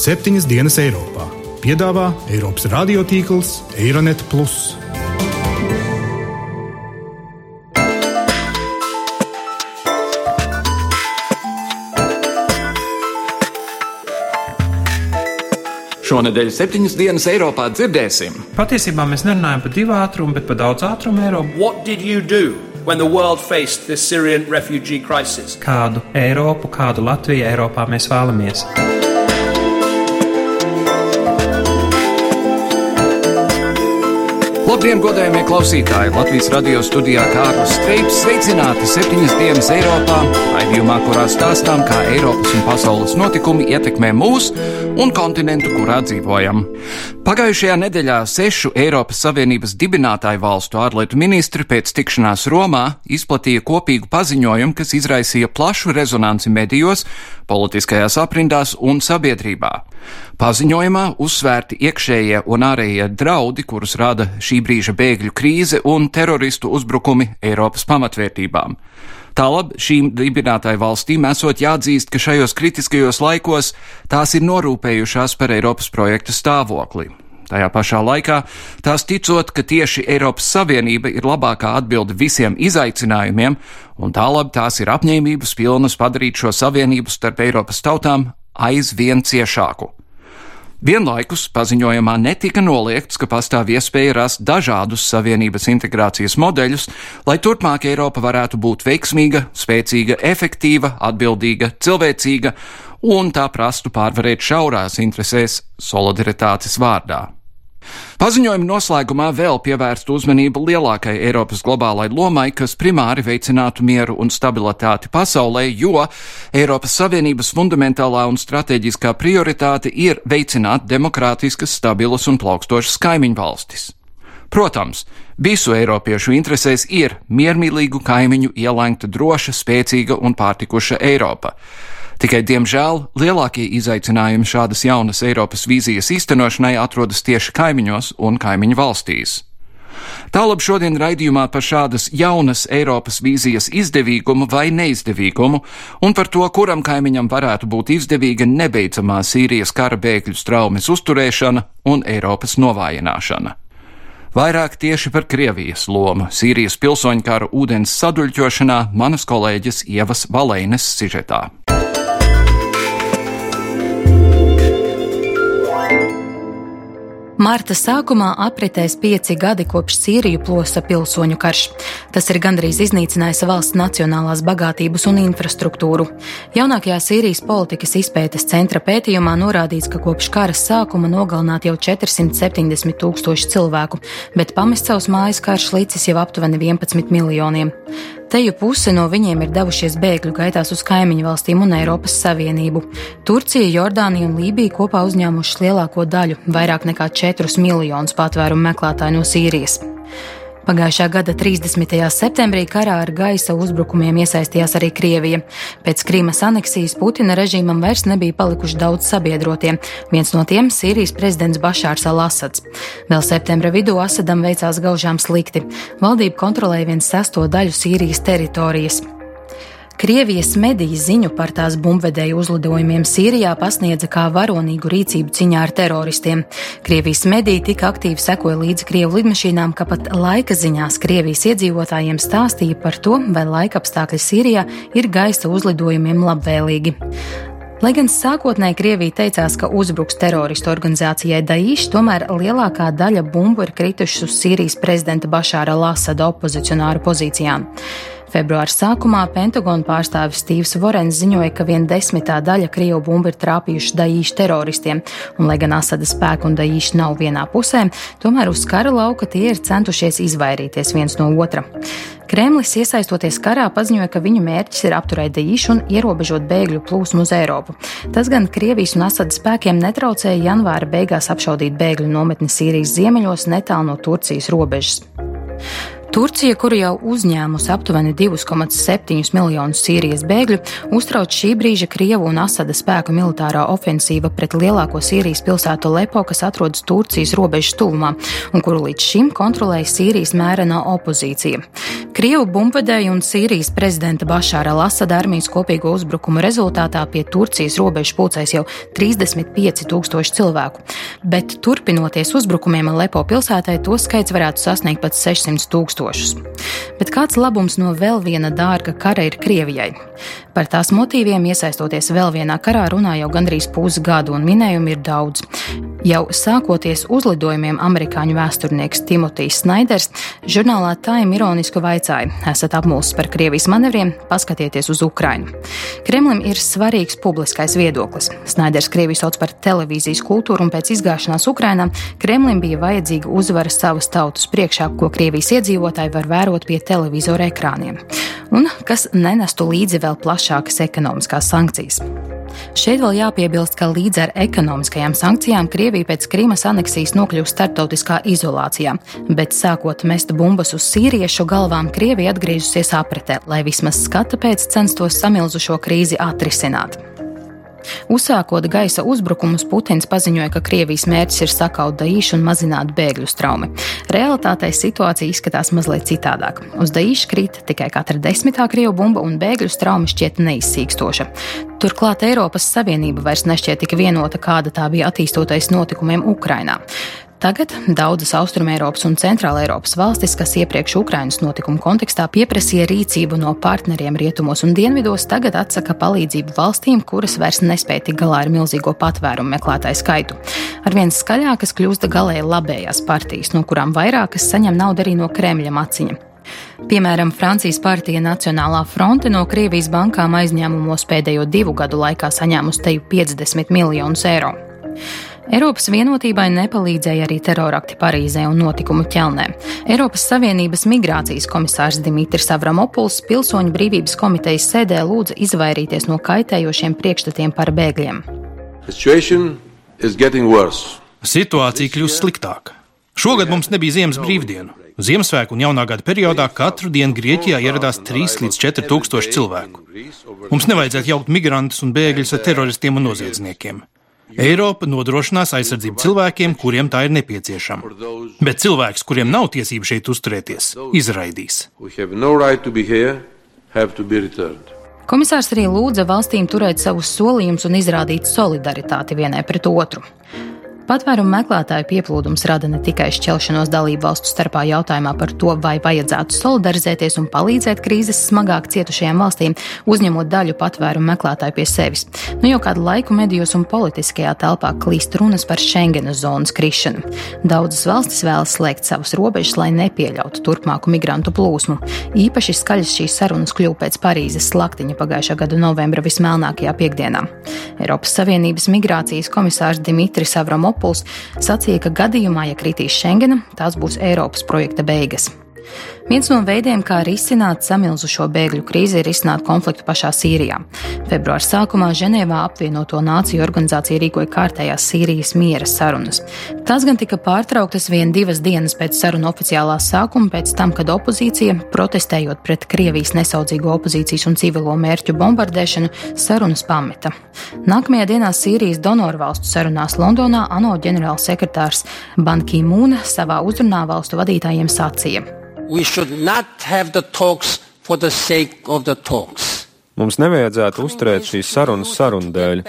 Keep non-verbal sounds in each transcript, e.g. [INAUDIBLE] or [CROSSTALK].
septiņas dienas Eiropā. Piedāvā Eiropas radiotīkls Eironet. Šonadēļ septiņas dienas Eiropā dzirdēsim. Patiesībā mēs nerunājam par divu ātrumu, bet par daudz ātrumu Eiropu. What did you do when the world faced this Syrian refugee crisis? Kādu Eiropu, kādu Latviju Eiropā mēs vēlamies? Labdien, godējumie klausītāji! Latvijas radio studijā Kārlis Streips sveicināti septiņas dienas Eiropā, raidījumā, kurā stāstām, kā Eiropas un pasaules notikumi ietekmē mūs un kontinentu, kurā dzīvojam. Pagājušajā nedēļā sešu Eiropas Savienības dibinātāju valstu ārlietu ministri pēc tikšanās Romā izplatīja kopīgu paziņojumu, kas izraisīja plašu rezonanci medijos, politiskajās aprindās un sabiedrībā. Paziņojumā uzsvērti iekšējie un ārējie draudi, kurus rada šī brīža bēgļu krīze un teroristu uzbrukumi Eiropas pamatvērtībām. Tālāk šīm dibinātāju valstīm esot jāatzīst, ka šajos kritiskajos laikos tās ir norūpējušās par Eiropas projekta stāvokli. Tajā pašā laikā tās ticot, ka tieši Eiropas Savienība ir labākā atbilde visiem izaicinājumiem, un tālāk tās ir apņēmības pilnas padarīt šo savienību starp Eiropas tautām aizvien ciešāku. Vienlaikus paziņojumā netika noliegts, ka pastāv iespēja rast dažādus savienības integrācijas modeļus, lai turpmāk Eiropa varētu būt veiksmīga, spēcīga, efektīva, atbildīga, cilvēcīga un tā prastu pārvarēt šaurās interesēs solidaritātes vārdā. Paziņojuma noslēgumā vēl pievērst uzmanību lielākai Eiropas globālai lomai, kas primāri veicinātu mieru un stabilitāti pasaulē, jo Eiropas Savienības fundamentālā un strateģiskā prioritāte ir veicināt demokrātiskas, stabilas un plaukstošas kaimiņu valstis. Protams, visu eiropiešu interesēs ir miermīlīgu kaimiņu ielēgta droša, spēcīga un pārtikuša Eiropa. Tikai, diemžēl, lielākie izaicinājumi šādas jaunas Eiropas vīzijas īstenošanai atrodas tieši kaimiņos un kaimiņu valstīs. Tālāk šodien raidījumā par šādas jaunas Eiropas vīzijas izdevīgumu vai neizdevīgumu un par to, kuram kaimiņam varētu būt izdevīga nebeidzamā Sīrijas kara bēgļu straumes uzturēšana un Eiropas novājināšana. Vairāk tieši par Krievijas lomu Sīrijas pilsoņu kara ūdens saduļķošanā manas kolēģis Ievas Valēnes sižetā. Marta sākumā apritēs pieci gadi kopš Sīriju plosa pilsoņu karš. Tas ir gandrīz iznīcinājis valsts nacionālās bagātības un infrastruktūru. Jaunākajā Sīrijas politikas izpētes centra pētījumā norādīts, ka kopš kara sākuma nogalināti jau 470 tūkstoši cilvēku, bet pamest savus mājas karš līdzis jau aptuveni 11 miljoniem. Teju puse no viņiem ir devušies bēgļu gaitās uz kaimiņu valstīm un Eiropas Savienību. Turcija, Jordānija un Lībija kopā uzņēmušas lielāko daļu - vairāk nekā 4 miljonus patvērumu meklētāju no Sīrijas. Pagājušā gada 30. septembrī karā ar gaisa uzbrukumiem iesaistījās arī Krievija. Pēc Krīmas aneksijas Putina režīmam vairs nebija palikuši daudz sabiedrotie. Viens no tiem - Sīrijas prezidents Bašārs Al-Asads. Vēl septembra vidū Asadam veicās gaužām slikti. Valdība kontrolēja viens sesto daļu Sīrijas teritorijas. Krievijas mediji ziņu par tās bumbvedēju uzlidojumiem Sīrijā pasniedza kā varonīgu rīcību ciņā ar teroristiem. Krievijas mediji tik aktīvi sekoja līdzi Krievu lidmašīnām, ka pat laika ziņās Krievijas iedzīvotājiem stāstīja par to, vai laika apstākļi Sīrijā ir gaisa uzlidojumiem labvēlīgi. Lai gan sākotnēji Krievija teicās, ka uzbruks teroristu organizācijai Daīš, tomēr lielākā daļa bumbu ir kritušas uz Sīrijas prezidenta Bašāra Lasada opozicionāru pozīcijām. Februāra sākumā Pentagona pārstāvis Stīvs Vorens ziņoja, ka viena desmitā daļa Krievu bumbu ir trāpījuši Daīšu teroristiem, un lai gan Asada spēku un Daīšu nav vienā pusē, tomēr uz kara lauka tie ir centušies izvairīties viens no otra. Kremlis, iesaistoties karā, paziņoja, ka viņu mērķis ir apturēt Daīšu un ierobežot bēgļu plūsmu uz Eiropu. Tas gan Krievijas un Asada spēkiem netraucēja janvāra beigās apšaudīt bēgļu nometni Sīrijas ziemeļos netālu no Turcijas robežas. Turcija, kuru jau uzņēmusi aptuveni 2,7 miljonus Sīrijas bēgļu, uztrauc šī brīža Krievu un Asada spēku militārā ofensīva pret lielāko Sīrijas pilsētu Lepo, kas atrodas Turcijas robežas tuvumā un kuru līdz šim kontrolēja Sīrijas mērenā opozīcija. Krievu bumbvedēju un Sīrijas prezidenta Bašāra Lasada armijas kopīgo uzbrukumu rezultātā pie Turcijas robežas pulcēs jau 35 tūkstoši cilvēku, bet turpinoties uzbrukumiem Lepo pilsētai, to skaits varētu sasniegt pat 600 tūkstošus. Bet kāds labums no vēl viena dārga kara ir Krievijai? Par tās motīviem iesaistoties vēl vienā karā runā jau gandrīz pusgadu, un minējumi ir daudz. Jau sākoties uzlidojumiem, amerikāņu vēsturnieks Timotijs Snaiders žurnālā Time ironiski vaicāja: Esat apmulsis par Krievijas manevriem, paskatieties uz Ukrainu. Kremlim ir svarīgs publiskais viedoklis. Snaiders Krieviju sauc par televīzijas kultūru, un pēc izgāšanās Ukrainā Kremlim bija vajadzīga uzvara savas tautas priekšā, ko Krievijas iedzīvotāji var vērot pie televizora ekrāniem, un kas nenestu līdzi vēl plašākas ekonomiskās sankcijas. Šeit vēl jāpiebilst, ka līdz ar ekonomiskajām sankcijām Krievija pēc Krīmas aneksijas nokļūst starptautiskā izolācijā, bet sākot mest bumbas uz sīriešu galvām, Krievija atgriežusies apritē, lai vismaz skata pēc censtos samilzušo krīzi atrisināt. Uzsākot gaisa uzbrukumus, Putins paziņoja, ka Krievijas mērķis ir sakaut Daīšu un mazināt bēgļu straumi. Realitātē situācija izskatās mazliet citādāk. Uz Daīšu krīt tikai katra desmitā krievu bumba, un bēgļu straumi šķiet neizsīkstoša. Turklāt Eiropas Savienība vairs nešķiet tik vienota, kāda tā bija attīstoties notikumiem Ukrainā. Tagad daudzas Austrumēropas un Centrālēropas valstis, kas iepriekš Ukrainas notikumu kontekstā pieprasīja rīcību no partneriem rietumos un dienvidos, tagad atsaka palīdzību valstīm, kuras vairs nespēja tik galā ar milzīgo patvērumu meklētāju skaitu. Arvien skaļākas kļūst galēji labējās partijas, no kurām vairākas saņem naudu arī no Kremļa maciņa. Piemēram, Francijas partija Nacionālā fronte no Krievijas bankām aizņēmumos pēdējo divu gadu laikā saņēmusi teju 50 miljonus eiro. Eiropas vienotībai nepalīdzēja arī terorakti Parīzē un notikumu ķelnē. Eiropas Savienības migrācijas komisārs Dimitris Avramopuls pilsoņu brīvības komitejas sēdē lūdza izvairīties no kaitējošiem priekšstatiem par bēgļiem. Situācija kļūst sliktāka. Šogad mums nebija ziemas brīvdienu. Ziemassvētku un jaunā gada periodā katru dienu Grieķijā ieradās 3 līdz 4 tūkstoši cilvēku. Mums nevajadzētu jaukt migrantus un bēgļus ar teroristiem un noziedzniekiem. Eiropa nodrošinās aizsardzību cilvēkiem, kuriem tā ir nepieciešama. Bet cilvēks, kuriem nav tiesību šeit uzturēties, izraidīs. Komisārs arī lūdza valstīm turēt savus solījumus un izrādīt solidaritāti vienai pret otru. Patvērumu meklētāju pieplūdums rada ne tikai šķelšanos dalību valstu starpā jautājumā par to, vai vajadzētu solidarizēties un palīdzēt krīzes smagāk cietušajām valstīm, uzņemot daļu patvērumu meklētāju pie sevis. Nu jau kādu laiku medijos un politiskajā telpā klīst runas par Schengenas zonas krišanu. Daudzas valstis vēlas slēgt savas robežas, lai nepieļautu turpmāku migrantu plūsmu. Īpaši skaļas šīs sarunas kļuva pēc Parīzes slaktiņa pagājušā gada novembra vismelnākajā piekdienā. Eiropas Savienības migrācijas komisārs Dimitris Avramopoulos Pols sacīja, ka gadījumā, ja kritīs Schengena, tās būs Eiropas projekta beigas. Viens no veidiem, kā risināt samilzušo bēgļu krīzi, ir risināt konfliktu pašā Sīrijā. Februāra sākumā Ženēvā apvienoto nāciju organizācija rīkoja kārtējās Sīrijas miera sarunas. Tās gan tika pārtrauktas vien divas dienas pēc sarunu oficiālā sākuma, pēc tam, kad opozīcija, protestējot pret Krievijas nesaudzīgo opozīcijas un civilo mērķu bombardēšanu, sarunas pameta. Nākamajā dienā Sīrijas donoru valstu sarunās Londonā ANO ģenerālsekretārs Banki Mūna savā uzrunā valstu vadītājiem sacīja we should not have the talks for the sake of the talks. Mums nevajadzētu uzturēt šīs sarunas sarunu dēļ.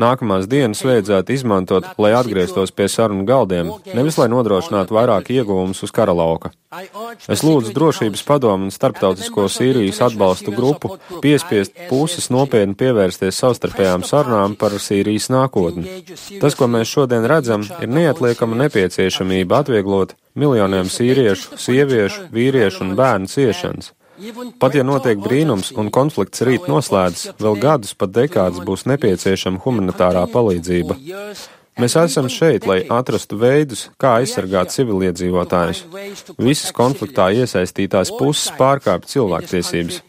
Nākamās dienas vajadzētu izmantot, lai atgrieztos pie sarunu galdiem, nevis lai nodrošinātu vairāk ieguvumus uz kara lauka. Es lūdzu drošības padomu un starptautisko Sīrijas atbalstu grupu piespiest puses nopietni pievērsties savstarpējām sarunām par Sīrijas nākotni. Tas, ko mēs šodien redzam, ir neatliekama nepieciešamība atvieglot miljoniem sīriešu, sieviešu, vīriešu un bērnu ciešanas. Pat ja notiek brīnums un konflikts rīt noslēdzas, vēl gadus pat dekādas būs nepieciešama humanitārā palīdzība. Mēs esam šeit, lai atrastu veidus, kā aizsargāt civiliedzīvotājus. Visas konfliktā iesaistītās puses pārkāpj cilvēktiesības.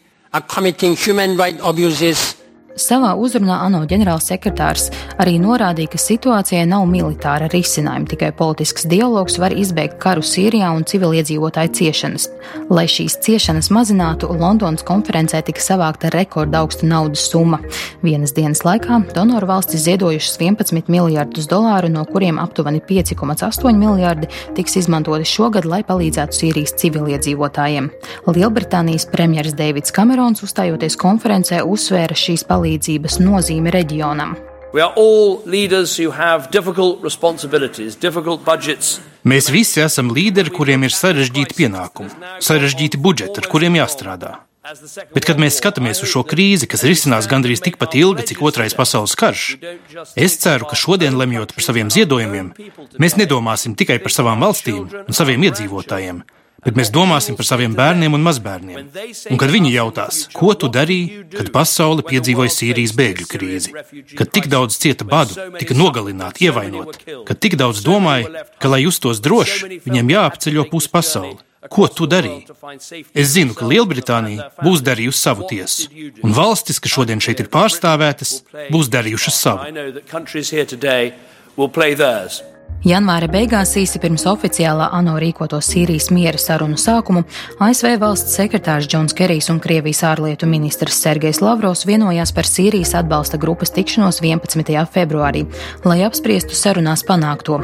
Savā uzrunā ANO ģenerālsekretārs arī norādīja, ka situācijai nav militāra risinājuma, tikai politisks dialogs var izbeigt karu Sīrijā un civiliedzīvotāju ciešanas. Lai šīs ciešanas mazinātu, Londonas konferencē tika savākta rekorda augsta naudas summa. Vienas dienas laikā donoru valstis ziedojušas 11 miljardus dolāru, no kuriem aptuveni 5,8 miljardi tiks izmantoti šogad, lai palīdzētu Sīrijas civiliedzīvotājiem. Lielbritānijas premjeras Deivids Kamerons uzstājoties konferencē uzsvēra šīs palīdzības palīdzības nozīme reģionam. Mēs visi esam līderi, kuriem ir sarežģīti pienākumi, sarežģīti budžeti, ar kuriem jāstrādā. Bet, kad mēs skatāmies uz šo krīzi, kas risinās gandrīz tikpat ilgi, cik otrais pasaules karš, es ceru, ka šodien, lemjot par saviem ziedojumiem, mēs nedomāsim tikai par savām valstīm un saviem iedzīvotājiem, bet mēs domāsim par saviem bērniem un mazbērniem. Un kad viņi jautās, ko tu darīji, kad pasaule piedzīvoja Sīrijas bēgļu krīzi, kad tik daudz cieta badu, tika nogalināti, ievainoti, kad tik daudz domāja, ka, lai justos droši, viņiem jāapceļo pus pasauli. Ko tu darīji? Es zinu, ka Lielbritānija būs darījusi savu tiesu, un valstis, kas šodien šeit ir pārstāvētas, būs darījušas savu. Janvāra beigās, īsi pirms oficiālā ANO rīkoto Sīrijas miera sarunu sākumu, ASV valsts sekretārs Džons Kerijs un Krievijas ārlietu ministrs Sergejs Lavrovs vienojās par Sīrijas atbalsta grupas tikšanos 11. februārī, lai apspriestu sarunās panākto.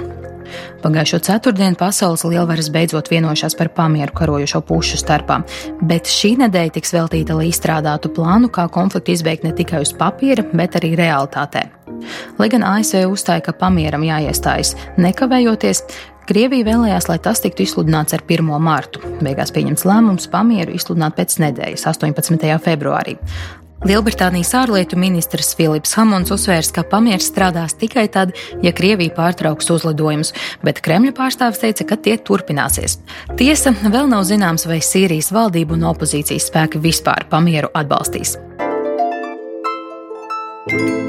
Pagājušo ceturtdienu pasaules lielvaras beidzot vienojušās par pamieru karojošo pušu starpā, bet šī nedēļa tiks veltīta, lai izstrādātu plānu, kā konfliktu izbeigt ne tikai uz papīra, bet arī realitātē. Lai gan ASV uzstāja, ka pamieram jāiestājas nekavējoties, Krievija vēlējās, lai tas tiktu izsludināts ar 1. mārtu. Beigās pieņemts lēmums pamieru izsludināt pēc nedēļas, 18. februārī. Lielbritānijas ārlietu ministrs Filips Hamons uzsvērs, ka pamieris strādās tikai tad, ja Krievija pārtrauks uzlidojumus, bet Kremļa pārstāvis teica, ka tie turpināsies. Tiesa, vēl nav zināms, vai Sīrijas valdība un opozīcijas spēki vispār pamieru atbalstīs. thank you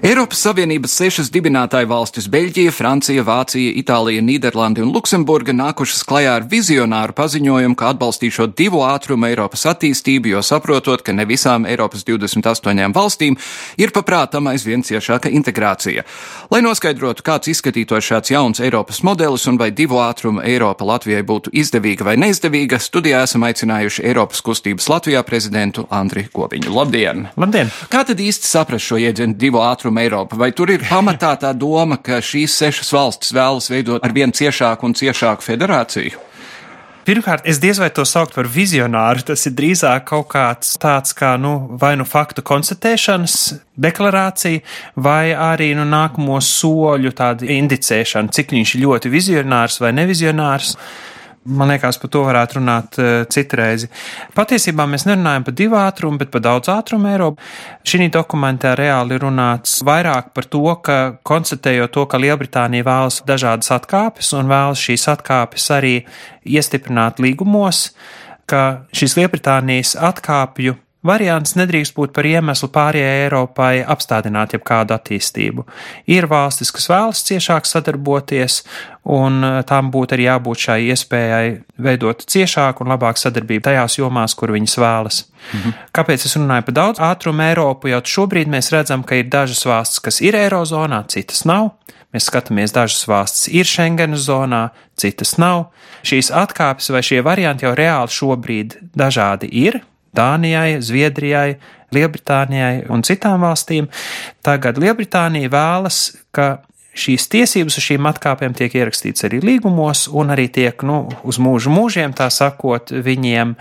Eiropas Savienības sešas dibinātāju valstis - Beļģija, Francija, Vācija, Itālija, Nīderlanda un Luksemburga nākušas klajā ar vizionāru paziņojumu, ka atbalstīšot divu ātrumu Eiropas attīstību, jo saprotot, ka ne visām Eiropas 28 valstīm ir paprātam aizvien ciešāka integrācija. Lai noskaidrotu, kāds izskatītos šāds jauns Eiropas modelis un vai divu ātrumu Eiropa Latvijai būtu izdevīga vai neizdevīga, studijā esam aicinājuši Eiropas kustības Latvijā prezidentu Andri Koviņu. Labdien! Labdien! Kā tad īsti saprast šo iedzienu divu ātrumu? Austrum Eiropa. Vai tur ir pamatā tā doma, ka šīs sešas valstis vēlas veidot ar vien ciešāku un ciešāku federāciju? Pirmkārt, es diez vai to saukt par vizionāru. Tas ir drīzāk kaut kāds tāds kā nu, vai nu faktu konstatēšanas deklarācija, vai arī nu, nākamo soļu indicēšana, cik viņš ļoti vizionārs vai nevizionārs. Man liekas, par to varētu runāt uh, citreiz. Patiesībā mēs nerunājam par divu ātrumu, bet par daudz ātrumu Eiropu. Šī dokumentā reāli runāts vairāk par to, ka konstatējot to, ka Lielbritānija vēlas dažādas atkāpes un vēlas šīs atkāpes arī iestiprināt līgumos, ka šīs Lielbritānijas atkāpju Variants nedrīkst būt par iemeslu pārējai Eiropai apstādināt jebkādu attīstību. Ir valstis, kas vēlas ciešāk sadarboties, un eh, tām būtu arī jābūt šai iespējai veidot ciešāku un labāku sadarbību tajās jomās, kur viņas vēlas. Mhm. Kāpēc es runāju par daudz ātrumu Eiropu? Jo šobrīd mēs redzam, ka ir dažas valstis, kas ir Eirozonā, citas nav. Mēs skatāmies, dažas valstis ir Schengenas zonā, citas nav. Šīs atkāpes vai šie varianti jau reāli šobrīd dažādi ir, Dānijai, Zviedrijai, Lielbritānijai un citām valstīm. Tagad Lielbritānija vēlas, ka šīs tiesības uz šīm atkāpēm tiek ierakstīts arī līgumos, un arī tiek nu, uz mūžu mūžiem, tā sakot, viņiem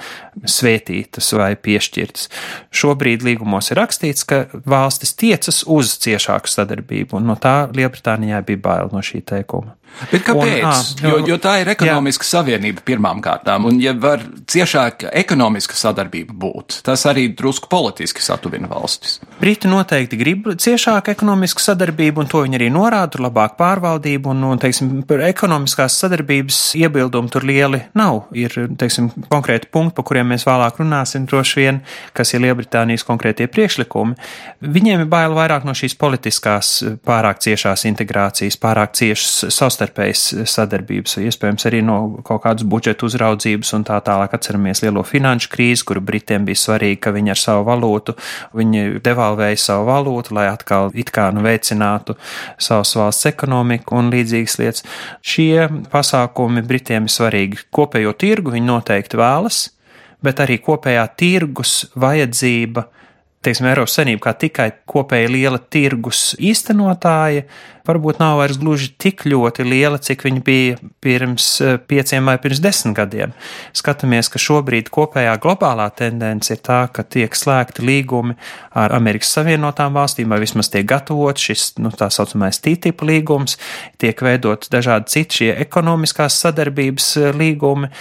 svētītas vai piešķirtas. Šobrīd līgumos ir rakstīts, ka valstis tiecas uz ciešāku sadarbību, un no tā Lielbritānijai bija bail no šī teikuma. Bet kāpēc? Un, à, jo, jo tā ir ekonomiska jā. savienība pirmām kārtām, un ja var ciešāka ekonomiska sadarbība būt, tas arī drusku politiski satuvina valstis. Briti noteikti grib ciešāku ekonomisku sadarbību, un to viņi arī norāda, labāku pārvaldību, un, un teiksim, par ekonomiskās sadarbības iebildumu tur lieli nav. Ir, teiksim, konkrēti punkti, pa kuriem mēs vēlāk runāsim, droši vien, kas ir Lielbritānijas konkrētie priekšlikumi. Viņiem ir bail vairāk no šīs politiskās pārāk ciešās integrācijas, pārāk ciešas savstarpējās savstarpējas sadarbības, iespējams arī no kaut kādas budžeta uzraudzības un tā tālāk. Atceramies lielo finanšu krīzi, kuru Britiem bija svarīgi, ka viņi ar savu valūtu, viņi devalvēja savu valūtu, lai atkal it kā nu veicinātu savas valsts ekonomiku un līdzīgas lietas. Šie pasākumi Britiem ir svarīgi. Kopējo tirgu viņi noteikti vēlas, bet arī kopējā tirgus vajadzība teiksim, Eiropas Savienība kā tikai kopēja liela tirgus īstenotāja, varbūt nav vairs gluži tik ļoti liela, cik viņa bija pirms eh, pieciem vai pirms desmit gadiem. Skatāmies, ka šobrīd kopējā globālā tendence ir tā, ka tiek slēgti līgumi ar Amerikas Savienotām valstīm, vai vismaz tiek gatavots šis, nu, tā saucamais TTIP līgums, tiek veidots dažādi citi šie ekonomiskās sadarbības eh, līgumi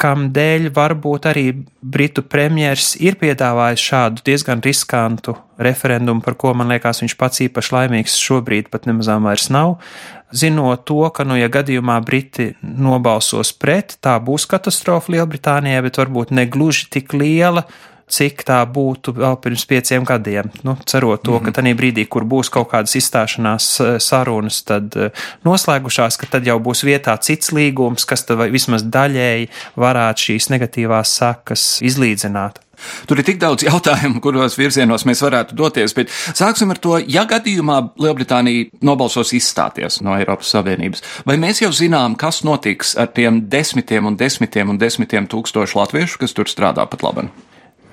kam dēļ varbūt arī Britu premjers ir piedāvājis šādu diezgan riskantu referendumu, par ko man liekas viņš pats īpaši laimīgs šobrīd pat nemazām vairs nav. Zinot to, ka, nu, ja gadījumā Briti nobalsos pret, tā būs katastrofa Lielbritānijai, bet varbūt ne gluži tik liela, cik tā būtu vēl pirms pieciem gadiem. Nu, cerot to, mm -hmm. ka mhm. tajā brīdī, kur būs kaut kādas izstāšanās eh, sarunas, tad eh, noslēgušās, ka tad jau būs vietā cits līgums, kas tad vismaz daļēji varētu šīs negatīvās sakas izlīdzināt. Tur ir tik daudz jautājumu, kuros virzienos mēs varētu doties, bet sāksim ar to, ja gadījumā Lielbritānija nobalsos izstāties no Eiropas Savienības, vai mēs jau zinām, kas notiks ar tiem desmitiem un desmitiem un desmitiem tūkstošu latviešu, kas tur strādā pat labi?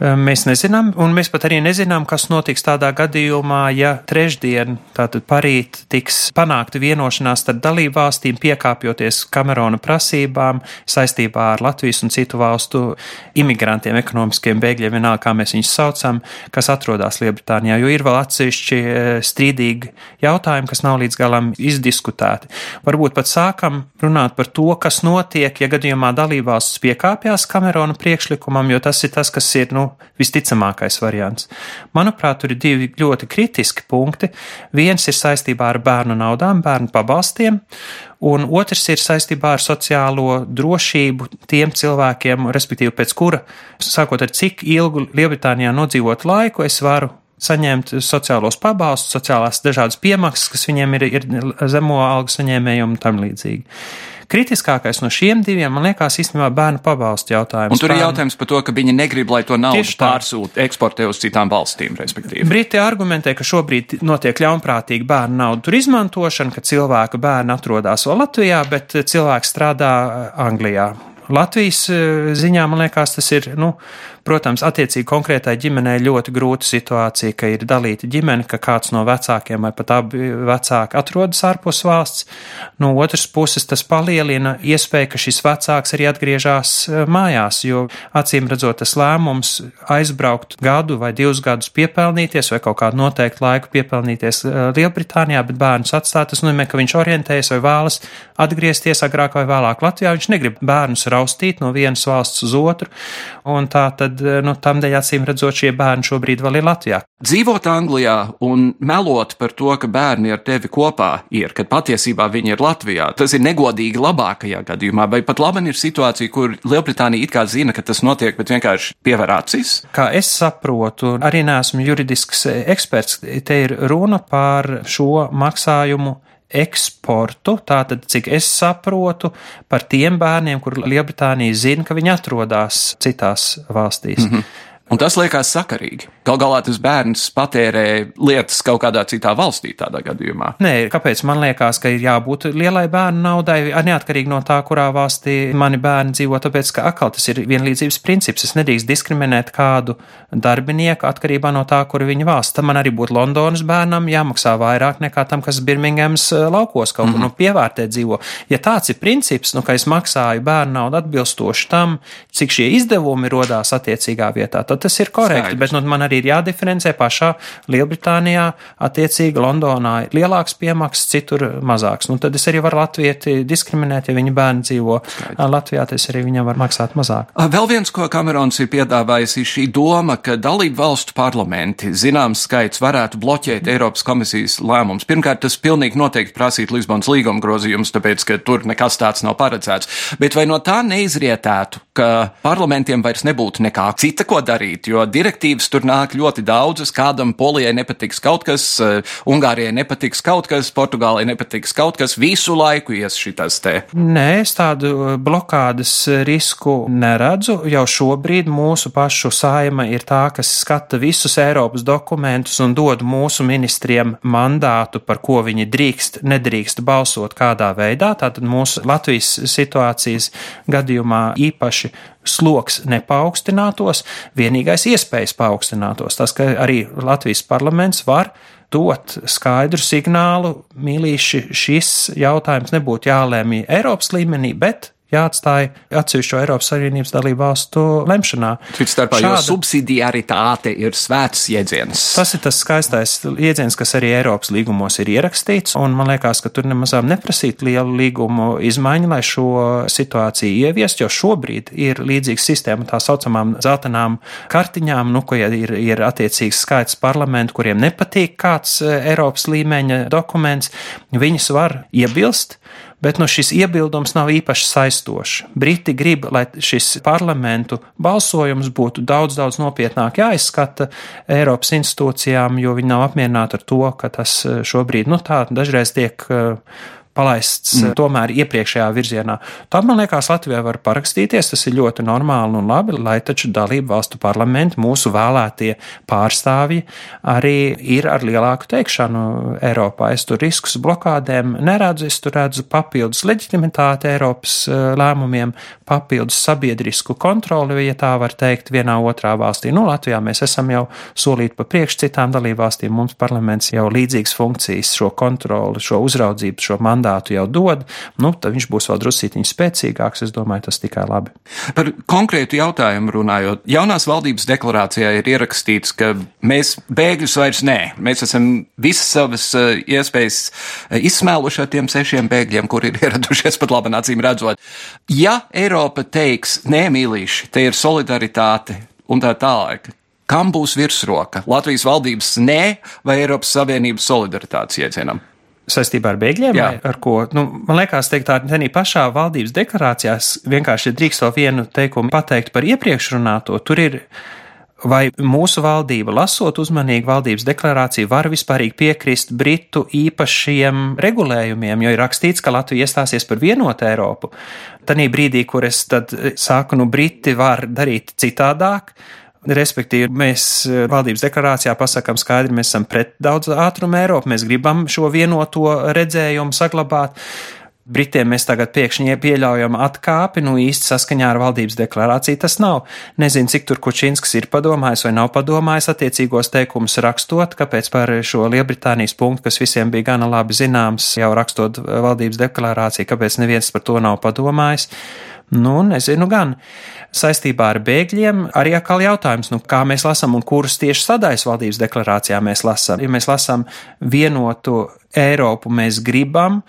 Mēs nezinām, un mēs pat arī nezinām, kas notiks tādā gadījumā, ja trešdien, tātad parīt, tiks panākta vienošanās starp dalību valstīm, piekāpjoties Kamerona prasībām saistībā ar Latvijas un citu valstu imigrantiem, ekonomiskiem bēgļiem, vienalga, kā mēs viņus saucam, kas atrodas Lielbritānijā, jo ir vēl atsevišķi strīdīgi jautājumi, kas nav līdz galam izdiskutēti. Varbūt pat sākam runāt par to, kas notiek, ja gadījumā dalībvalstis piekāpjas Kamerona priekšlikumam, jo tas ir tas, kas ir, nu, visticamākais variants. Manuprāt, tur ir divi ļoti kritiski punkti. Viens ir saistībā ar bērnu naudām, bērnu pabalstiem, un otrs ir saistībā ar sociālo drošību tiem cilvēkiem, respektīvi pēc kura, sākot ar cik ilgu Lielbritānijā nodzīvot laiku, es varu saņemt sociālos pabalstus, sociālās dažādas piemaksas, kas viņiem ir, ir zemo algu saņēmējiem un tam līdzīgi. Kritiskākais no šiem diviem, man liekas, īstenībā bērnu pabalstu jautājums. Un tur ir jautājums par to, ka viņi negrib, lai to naudu pārsūta, eksportē uz citām valstīm, respektīvi. Briti argumentē, ka šobrīd notiek ļaunprātīga bērnu naudu tur izmantošana, ka cilvēka bērni atrodas vēl Latvijā, bet cilvēks strādā Anglijā. Latvijas eh, ziņā, man liekas, tas ir, nu, Protams, attiecīgi konkrētai ģimenei ļoti grūta situācija, ka ir dalīta ģimene, ka kāds no vecākiem vai pat abi vecāki atrodas ārpus valsts. No otras puses, tas palielina iespēju, ka šis vecāks arī atgriežas e, mājās, jo acīm redzot, tas lēmums aizbraukt gadu vai divus gadus piepelnīties vai kaut kādu noteiktu laiku piepelnīties e, Lielbritānijā, bet bērnus atstāt, tas nozīmē, ka viņš orientējas vai vēlas atgriezties agrāk vai vēlāk Latvijā. Viņš negrib bērnus raustīt no vienas valsts uz otru, un tā tad tad eh, nu, tam dēļ acīm redzot, šie bērni šobrīd vēl ir Latvijā. Dzīvot Anglijā un melot par to, ka bērni ar tevi kopā ir, kad patiesībā viņi ir Latvijā, tas ir negodīgi labākajā gadījumā, vai pat labi ir situācija, kur Lielbritānija it kā zina, ka tas notiek, bet vienkārši piever acis? Kā es saprotu, arī neesmu juridisks eksperts, te ir runa par šo maksājumu eksportu, tātad, cik es saprotu, par tiem bērniem, kur Lielbritānija zina, ka viņi atrodas citās valstīs. Mm -hmm. Un tas liekas sakarīgi. Galu galā tas bērns patērē lietas kaut kādā citā valstī tādā gadījumā. Nē, kāpēc man liekas, ka ir jābūt lielai bērnu naudai, neatkarīgi no tā, kurā valstī mani bērni dzīvo, tāpēc, ka atkal tas ir vienlīdzības princips. Es nedrīkst diskriminēt kādu darbinieku atkarībā no tā, kur viņa valsts. Tam man arī būtu Londonas bērnam jāmaksā vairāk nekā tam, kas Birmingemas laukos kaut kur mm -hmm. nu, pievērtē dzīvo. Ja tāds ir princips, nu, ka es maksāju bērnu naudu atbilstoši tam, cik šie izdevumi rodās attiecīgā vietā, tad tas ir korekti, Skaidrs. bet nu, man arī ir jādiferencē pašā Lielbritānijā, attiecīgi Londonā ir lielāks piemaksas, citur mazāks. Nu, tad es arī varu latvieti diskriminēt, ja viņa bērni dzīvo Skaidrs. Latvijā, tad es arī viņam varu maksāt mazāk. Vēl viens, ko Kamerons ir piedāvājis, ir šī doma, ka dalību valstu parlamenti zināms skaits varētu bloķēt Eiropas komisijas lēmumus. Pirmkārt, tas pilnīgi noteikti prasīt Lisbonas līguma grozījumus, tāpēc, ka tur nekas tāds nav paredzēts. Bet vai no tā neizrietētu, ka parlamentiem vairs nebūtu nekā cita, ko darīt? Darīt, jo direktīvas tur nāk ļoti daudzas. Kādam Polijai nepatiks kaut kas, Ungārijai nepatiks kaut kas, Portugālei nepatiks kaut kas, visu laiku ies šitas te. Nē, es tādu blokādes risku neredzu. Jau šobrīd mūsu pašu saima ir tā, kas skata visus Eiropas dokumentus un dod mūsu ministriem mandātu, par ko viņi drīkst, nedrīkst balsot kādā veidā. Tātad mūsu Latvijas situācijas gadījumā īpaši sloks nepaukstinātos, vienīgais iespējas paaugstinātos. Tas, ka arī Latvijas parlaments var dot skaidru signālu, mīlīši, šis jautājums nebūtu jālēmj Eiropas līmenī, bet jāatstāj atsevišķo Eiropas Savienības dalību valstu lemšanā. Cits starpā, Šāda, jo subsidiaritāte ir svēts jēdziens. Tas ir tas skaistais jēdziens, kas arī Eiropas līgumos ir ierakstīts, un man liekas, ka tur nemazām neprasīt lielu līgumu izmaiņu, lai šo situāciju ieviest, jo šobrīd ir līdzīga sistēma tā saucamām zeltainām kartiņām, nu, ko ir, ir attiecīgs skaits parlamentu, kuriem nepatīk kāds eh, Eiropas līmeņa dokuments, viņas var iebilst bet nu, šis iebildums nav īpaši saistošs. Briti grib, lai šis parlamentu balsojums būtu daudz, daudz nopietnāk jāizskata Eiropas institūcijām, jo viņi nav apmierināti ar to, ka tas eh, šobrīd, nu tā, dažreiz tiek uh, palaists mm. tomēr iepriekšējā virzienā. Tad, man liekas, Latvijā var parakstīties, tas ir ļoti normāli un labi, lai taču dalību valstu parlamenti, mūsu vēlētie pārstāvji arī ir ar lielāku teikšanu Eiropā. Es tur riskus blokādēm neredzu, es tur redzu papildus leģitimitāti Eiropas eh, lēmumiem, papildus sabiedrisku kontroli, ja tā var teikt, vienā otrā valstī. Nu, Latvijā mēs esam jau solīti pa priekš citām dalību valstīm, mums parlaments jau līdzīgas funkcijas, šo kontroli, šo uzraudzību, šo mandātu mandātu jau dod, nu, tad viņš būs vēl drusītiņš spēcīgāks. Es domāju, tas tikai labi. Par konkrētu jautājumu runājot, jaunās valdības deklarācijā ir ierakstīts, ka mēs bēgļus vairs nē. Mēs esam visas savas eh, iespējas eh, izsmēluši ar tiem sešiem bēgļiem, kur ir [LAUGHS] ieradušies pat labi acīm redzot. Ja Eiropa teiks, nē, mīlīši, te ir solidaritāte un tā tālāk, kam būs virsroka? Latvijas valdības nē vai Eiropas Savienības solidaritātes iedzienam? Saistībā ar bēgļiem, vai ar ko? Nu, man liekas, teikt, tā arī pašā valdības deklarācijās vienkārši drīkst vēl vienu teikumu pateikt par iepriekš runāto. Tur ir, vai mūsu valdība, lasot uzmanīgi valdības deklarāciju, var vispārīgi piekrist Britu īpašiem regulējumiem, jo ir rakstīts, ka Latvija iestāsies par vienotu Eiropu. Tanī brīdī, kur es tad saku, nu, Briti var darīt citādāk, Respektīvi, mēs eh, valdības deklarācijā pasakām skaidri, mēs esam pret daudz ātrumu Eiropu, mēs gribam šo vienoto redzējumu saglabāt. Britiem mēs tagad pēkšņi pieļaujam atkāpi, nu īsti saskaņā ar valdības deklarāciju tas nav. Nezinu, cik tur Kučinskis ir padomājis vai nav padomājis attiecīgos teikumus rakstot, kāpēc par šo Lielbritānijas punktu, kas visiem bija gana labi zināms, jau rakstot valdības deklarāciju, kāpēc neviens par to nav padomājis. Nu, nezinu gan. Saistībā ar bēgļiem arī atkal jautājums, nu, kā mēs lasām un kuras tieši sadaļas valdības deklarācijā mēs lasām. Ja mēs lasām vienotu Eiropu, mēs gribam,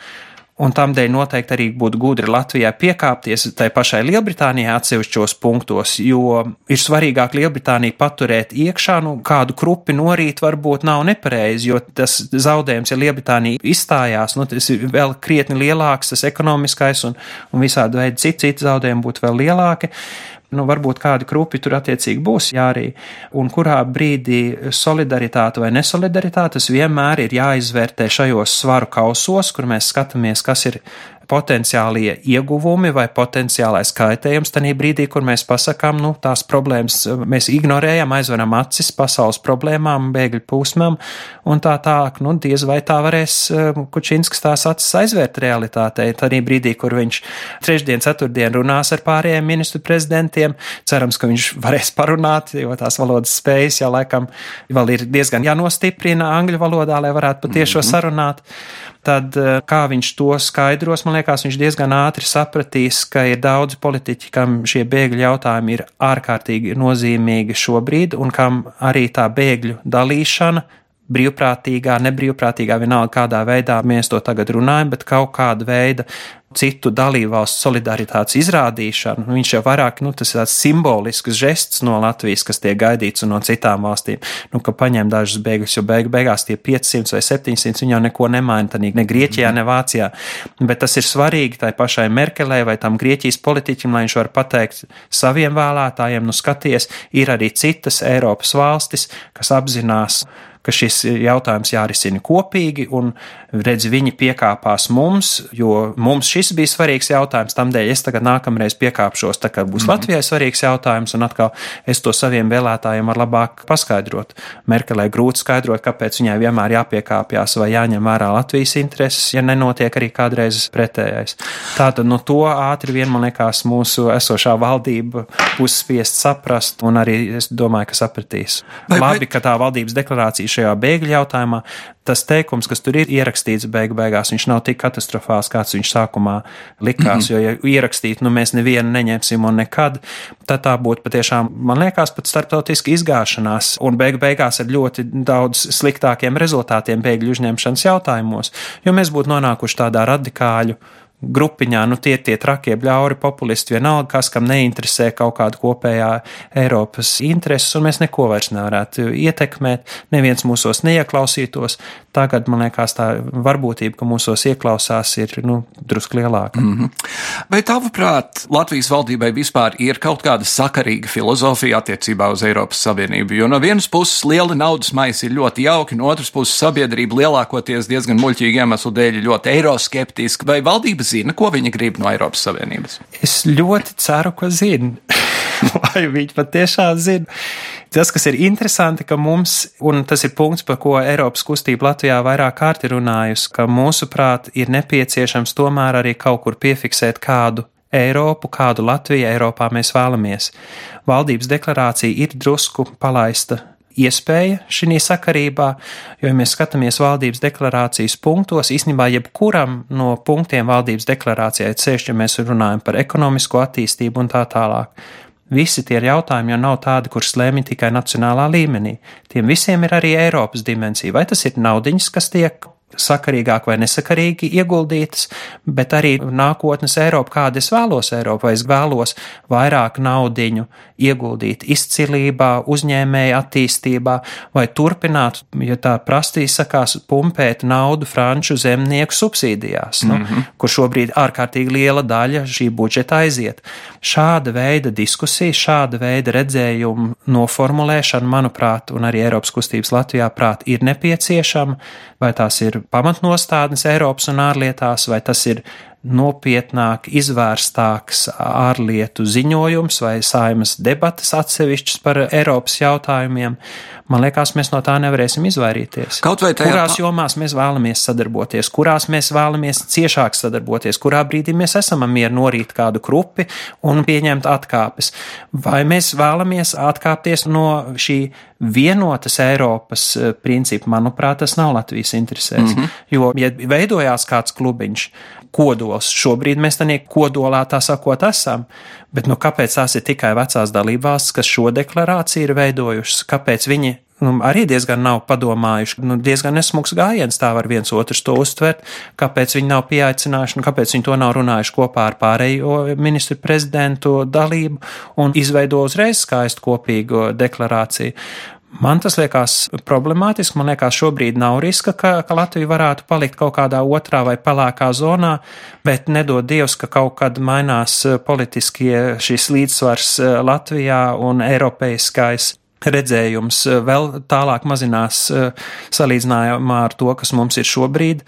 Un tam dēļ noteikti arī būtu gudri Latvijai piekāpties tai pašai Lielbritānijai atsevišķos punktos, jo ir svarīgāk Lielbritāniju paturēt iekšā, nu kādu krupi norīt varbūt nav nepareizi, jo tas zaudējums, ja Lielbritānija izstājās, nu tas ir vēl krietni lielāks, tas ekonomiskais un, un visādi veidi citi, citi zaudējumi būtu vēl lielāki nu, varbūt kādi krupi tur attiecīgi būs jārī, un kurā brīdī solidaritāte vai nesolidaritāte, vienmēr ir jāizvērtē šajos svaru kausos, kur mēs skatāmies, kas ir potenciālie ieguvumi vai potenciālais kaitējums tajā brīdī, kur mēs pasakām, nu, tās problēmas mēs ignorējam, aizveram acis pasaules problēmām, bēgļu plūsmām un tā tālāk. Nu, diez vai tā varēs eh, Kučinskis tās acis aizvērt realitātei. Tajā brīdī, kur viņš trešdien, ceturtdien runās ar pārējiem ministru prezidentiem, cerams, ka viņš varēs parunāt, jo tās valodas spējas jau laikam vēl ir diezgan jānostiprina angļu valodā, lai varētu patiešo mm -hmm. sarunāt tad eh, kā viņš to skaidros, man liekas, viņš diezgan ātri sapratīs, ka ir daudzi politiķi, kam šie bēgļu jautājumi ir ārkārtīgi nozīmīgi šobrīd, un kam arī tā bēgļu dalīšana brīvprātīgā, nebrīvprātīgā, vienalga kādā veidā mēs to tagad runājam, bet kaut kāda veida citu dalībvalstu solidaritātes izrādīšanu. Viņš jau vairāk, nu, tas ir tāds simbolisks žests no Latvijas, kas tiek gaidīts un no citām valstīm. Nu, ka paņem dažus bēgļus, jo beig beigās tie 500 vai 700 viņi jau neko nemaina, tad ne Grieķijā, ne Vācijā. Bet tas ir svarīgi tai pašai Merkelē vai tam Grieķijas politiķim, lai viņš var pateikt saviem vēlētājiem, nu skaties, ir arī citas Eiropas valstis, kas apzinās, ka šis jautājums jārisina kopīgi, un redz, viņi piekāpās mums, jo mums šis bija svarīgs jautājums. Tādēļ es tagad nākamreiz piekāpšos, tā kā būs mm. Latvijai svarīgs jautājums, un atkal es to saviem vēlētājiem varu labāk paskaidrot. Merkelē grūti skaidrot, kāpēc viņai vienmēr jāpiekāpjas vai jāņem vērā Latvijas intereses, ja nenotiek arī kādreiz pretējais. Tātad no to ātri vien, man liekas, mūsu esošā valdība būs spiest saprast, un arī es domāju, ka sapratīs. Vai, Labi, vai... ka tā valdības deklarācija šajā bēgļu jautājumā, tas teikums, kas tur ir ierakstīts beigu beigās, viņš nav tik katastrofāls, kāds viņš sākumā likās, mm -hmm. jo, ja ierakstīt, nu mēs nevienu neņemsim un nekad, tad tā būtu patiešām, man liekas, pat starptautiski izgāšanās un beigu beigās ar ļoti daudz sliktākiem rezultātiem bēgļu uzņemšanas jautājumos, jo mēs būtu nonākuši tādā radikāļu grupiņā, nu tie tie trakie bļauri populisti, vienalga, kas kam neinteresē kaut kāda kopējā Eiropas intereses, un mēs neko vairs nevarētu ietekmēt, neviens mūsos neieklausītos. Tagad, man liekas, tā varbūtība, ka mūsos ieklausās, ir, nu, drusku lielāka. Mm -hmm. Vai tavuprāt, Latvijas valdībai vispār ir kaut kāda sakarīga filozofija attiecībā uz Eiropas Savienību? Jo no vienas puses liela naudas maisa ir ļoti jauki, no otras puses sabiedrība lielākoties diezgan muļķīgi iemeslu dēļ ļoti eiroskeptiska, vai valdības zina, ko viņi grib no Eiropas Savienības? Es ļoti ceru, ka zina. [LAUGHS] Vai viņi patiešām zina? Tas, kas ir interesanti, ka mums, un tas ir punkts, par ko Eiropas kustība Latvijā vairāk kārt ir runājusi, ka mūsuprāt ir nepieciešams tomēr arī kaut kur piefiksēt kādu Eiropu, kādu Latviju Eiropā mēs vēlamies. Valdības deklarācija ir drusku palaista iespēja šī sakarībā, jo, ja mēs skatāmies valdības deklarācijas punktos, īstenībā jebkuram no punktiem valdības deklarācijā, ceļš, ja mēs runājam par ekonomisko attīstību un tā tālāk. Visi tie jautājumi jau nav tādi, kurus lēmj tikai nacionālā līmenī. Tiem visiem ir arī Eiropas dimensija. Vai tas ir naudiņas, kas tiek sakarīgāk vai nesakarīgi ieguldītas, bet arī nākotnes Eiropa, kāda es vēlos Eiropu, vai es vēlos vairāk naudiņu ieguldīt izcilībā, uzņēmēja attīstībā, vai turpināt, ja tā prastī sakās, pumpēt naudu franču zemnieku subsīdijās, nu, mm -hmm. kur šobrīd ārkārtīgi liela daļa šī budžeta aiziet. Šāda veida diskusija, šāda veida redzējumu noformulēšana, manuprāt, un arī Eiropas kustības Latvijā prāt, ir nepieciešama, vai tās ir pamatnostādnes Eiropas un ārlietās, vai tas ir nopietnāk izvērstāks ārlietu ziņojums vai saimas debatas atsevišķas par Eiropas jautājumiem, man liekas, mēs no tā nevarēsim izvairīties. Kaut vai tajā kurās jomās mēs vēlamies sadarboties, kurās mēs vēlamies ciešāk sadarboties, kurā brīdī mēs esam mieru norīt kādu grupi un pieņemt atkāpes, vai mēs vēlamies atkāpties no šī vienotas Eiropas eh, principu, manuprāt, tas nav Latvijas interesēs. Mm -hmm. Jo, ja veidojās kāds klubiņš, kodols. Šobrīd mēs tādā kodolā tā sakot esam, bet nu, kāpēc tās ir tikai vecās dalībvalstis, kas šo deklarāciju ir veidojušas? Kāpēc viņi nu, arī diezgan nav padomājuši, nu, diezgan nesmugs gājiens tā var viens otrs to uztvert, kāpēc viņi nav pieaicinājuši, un kāpēc viņi to nav runājuši kopā ar pārējo ministru prezidentu dalību un izveido uzreiz skaistu kopīgo deklarāciju. Man tas liekas problemātiski. Man liekas, šobrīd nav riska, ka, ka Latvija varētu palikt kaut kādā otrā vai pelēkā zonā, bet nedod Dievs, ka kaut kad mainās eh, politiskie šīs līdzsvars eh, Latvijā un eiropeiskais redzējums eh, vēl tālāk mazinās salīdzinājumā ar to, kas mums ir šobrīd,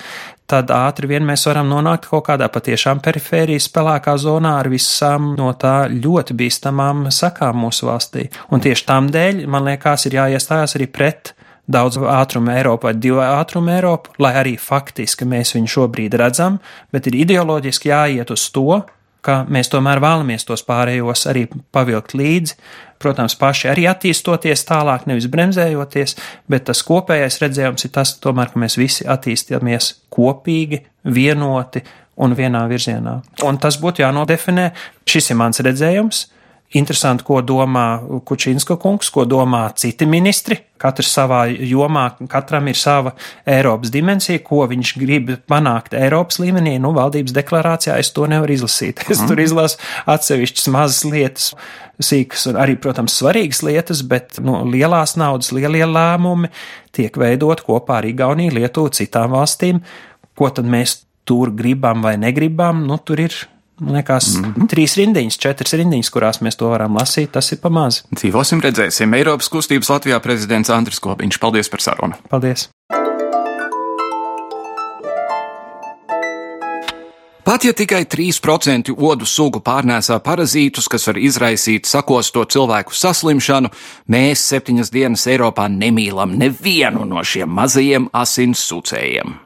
tad ātri vien mēs varam nonākt kaut kādā patiešām perifērijas pelēkā zonā ar visām no tā ļoti bīstamām sakām mūsu valstī. Un tieši tam dēļ, man liekas, ir jāiestājās arī pret daudz ātrumu Eiropu vai divu ātrumu Eiropu, lai arī faktiski mēs viņu šobrīd redzam, bet ir ideoloģiski jāiet uz to, ka mēs tomēr vēlamies tos pārējos arī pavilkt līdzi, protams, paši arī attīstoties tālāk, nevis bremzējoties, bet tas kopējais redzējums ir tas, tomēr, ka mēs visi attīstāmies kopīgi, vienoti un vienā virzienā. Un tas būtu jānodefinē. Šis ir mans redzējums. Interesanti, ko domā Kučinska kungs, ko domā citi ministri. Katrs savā jomā, katram ir sava Eiropas dimensija, ko viņš grib panākt Eiropas līmenī. Nu, valdības deklarācijā es to nevaru izlasīt. Es tur izlasu atsevišķas mazas lietas, sīkas un arī, protams, svarīgas lietas, bet nu, lielās naudas, lielie lēmumi tiek veidot kopā ar Igauniju, Lietuvu, citām valstīm. Ko tad mēs tur gribam vai negribam? Nu, tur ir Man liekas, mm -hmm. trīs rindiņas, četras rindiņas, kurās mēs to varam lasīt, tas ir pamazs. Dzīvosim, redzēsim. Eiropas kustības Latvijā prezidents Andris Kopiņš. Paldies par sarunu. Paldies! Pat ja tikai 3% odu sugu pārnēsā parazītus, kas var izraisīt sakosto cilvēku saslimšanu, mēs septiņas dienas Eiropā nemīlam nevienu no šiem mazajiem asins sucējiem.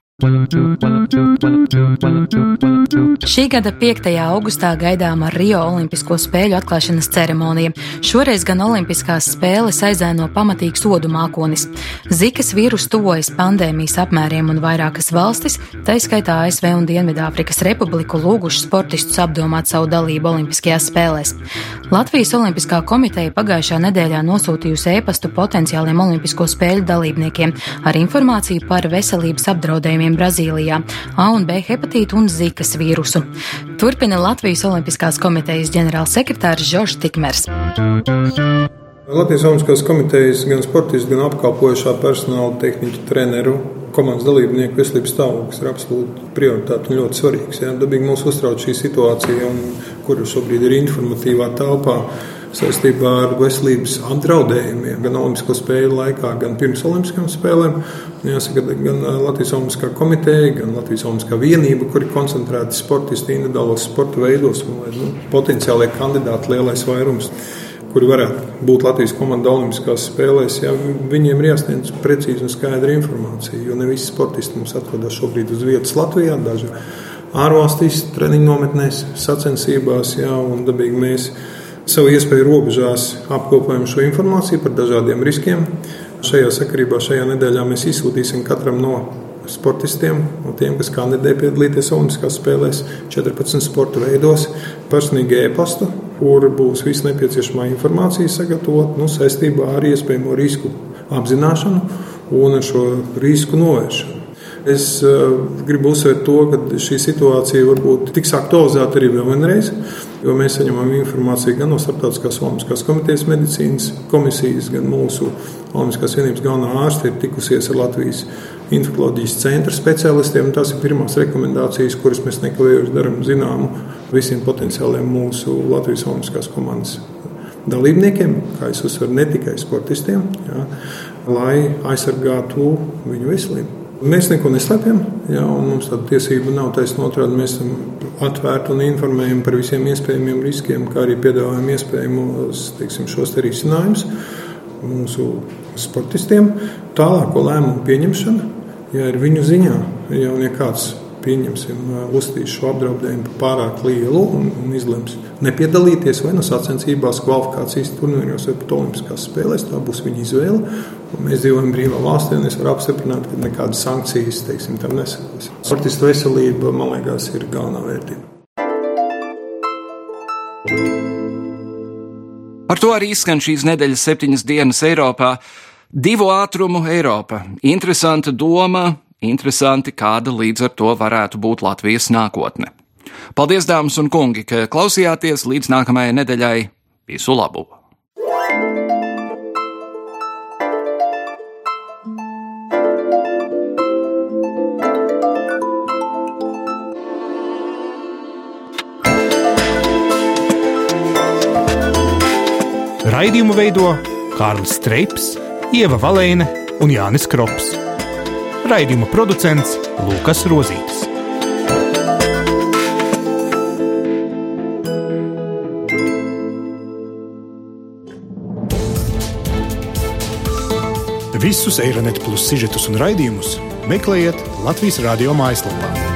Šī gada 5. augustā gaidāma Rio Olimpisko spēļu atklāšanas ceremonija. Šoreiz gan Olimpiskās spēles aizēno pamatīgs sodu mākonis. Zikas vīrus tuvojas pandēmijas apmēriem un vairākas valstis, tā skaitā ASV un Dienvidāfrikas Republiku, lūguši sportistus apdomāt savu dalību Olimpiskajās spēlēs. Latvijas Olimpiskā komiteja pagājušā nedēļā nosūtījusi ēpastu potenciāliem Olimpisko spēļu dalībniekiem ar informāciju par veselības apdraudējumiem gadījumiem Brazīlijā, A un B hepatītu un zikas vīrusu. Turpina Latvijas Olimpiskās komitejas ģenerālsekretārs Žoržs Tikmers. Latvijas Olimpiskās komitejas gan sportistu, gan apkalpojušā personāla tehniķu treneru komandas dalībnieku veselības stāvoklis ir absolūti prioritāte un ļoti svarīgs. Ja? Dabīgi mūs uztrauc šī situācija, un, kura šobrīd ir informatīvā telpā saistībā ar veselības apdraudējumiem gan Olimpisko spēļu laikā, gan pirms Olimpiskajām spēlēm. Jāsaka, gan Latvijas Olimpiskā komiteja, gan Latvijas Olimpiskā vienība, kur ir koncentrēti sportisti individuālos sporta veidos, un nu, potenciālie kandidāti lielais vairums kuri varētu būt Latvijas komanda Olimpiskās spēlēs, ja viņiem ir jāsniedz precīza un skaidra informācija. Jo ne visi sportisti mums atrodas šobrīd uz vietas Latvijā, daži ārvalstīs, treniņu nometnēs, sacensībās, ja, un dabīgi mēs savu iespēju robežās apkopojam šo informāciju par dažādiem riskiem. Šajā sakarībā šajā nedēļā mēs izsūtīsim katram no sportistiem, no tiem, kas kandidē piedalīties Olimpiskās spēlēs, 14 sporta veidos, personīgi e-pastu, kur būs viss nepieciešamā informācija sagatavot nu, saistībā ar iespējamo risku apzināšanu un šo risku novēršanu. Es uh, gribu uzsvērt to, ka šī situācija varbūt tiks aktualizēta arī vēl vienreiz, jo mēs saņemam informāciju gan no Startautiskās Olimpiskās komitejas medicīnas komisijas, gan mūsu Olimpiskās vienības galvenā ārste ir tikusies ar Latvijas infekcijas centra speciālistiem. Tas ir pirmās rekomendācijas, kuras mēs nekavējoši darām zināmu visiem potenciāliem mūsu Latvijas Olimpiskās komandas dalībniekiem, kā es uzsveru, ne tikai sportistiem, jā, lai aizsargātu viņu veselību. Mēs neko neslēpjam, ja, mums tāda tiesība nav taisnība otrādi. Mēs esam atvērti un informējam par visiem iespējamiem riskiem, kā arī piedāvājam iespējamos teiksim, šos te risinājumus mūsu sportistiem. Tālāko lēmumu pieņemšana, ja ir viņu ziņā, ja, ja kāds pieņemsim, uzstīs šo apdraudējumu par pārāk lielu un, un izlems nepiedalīties vai no sacensībās, kvalifikācijas turnīros vai pat olimpiskās spēlēs. Tā būs viņa izvēle. Un mēs dzīvojam brīvā valstī, un es varu apstiprināt, ka nekādas sankcijas teiksim, tam nesakos. Sportistu veselība, man liekas, ir galvenā vērtība. Par to arī izskan šīs nedēļas septiņas dienas Eiropā. Divu ātrumu Eiropa. Interesanta doma, Interesanti, kāda līdz ar to varētu būt Latvijas nākotne. Paldies, dāmas un kungi, ka klausījāties līdz nākamajai nedēļai. Visu labu! Raidījumu veido Kārlis Streips, Ieva Valēne un Jānis Krops. Raidījuma producents Lukas Rozītis. Visus Eironet plus sižetus un raidījumus meklējiet Latvijas radio mājaslapā.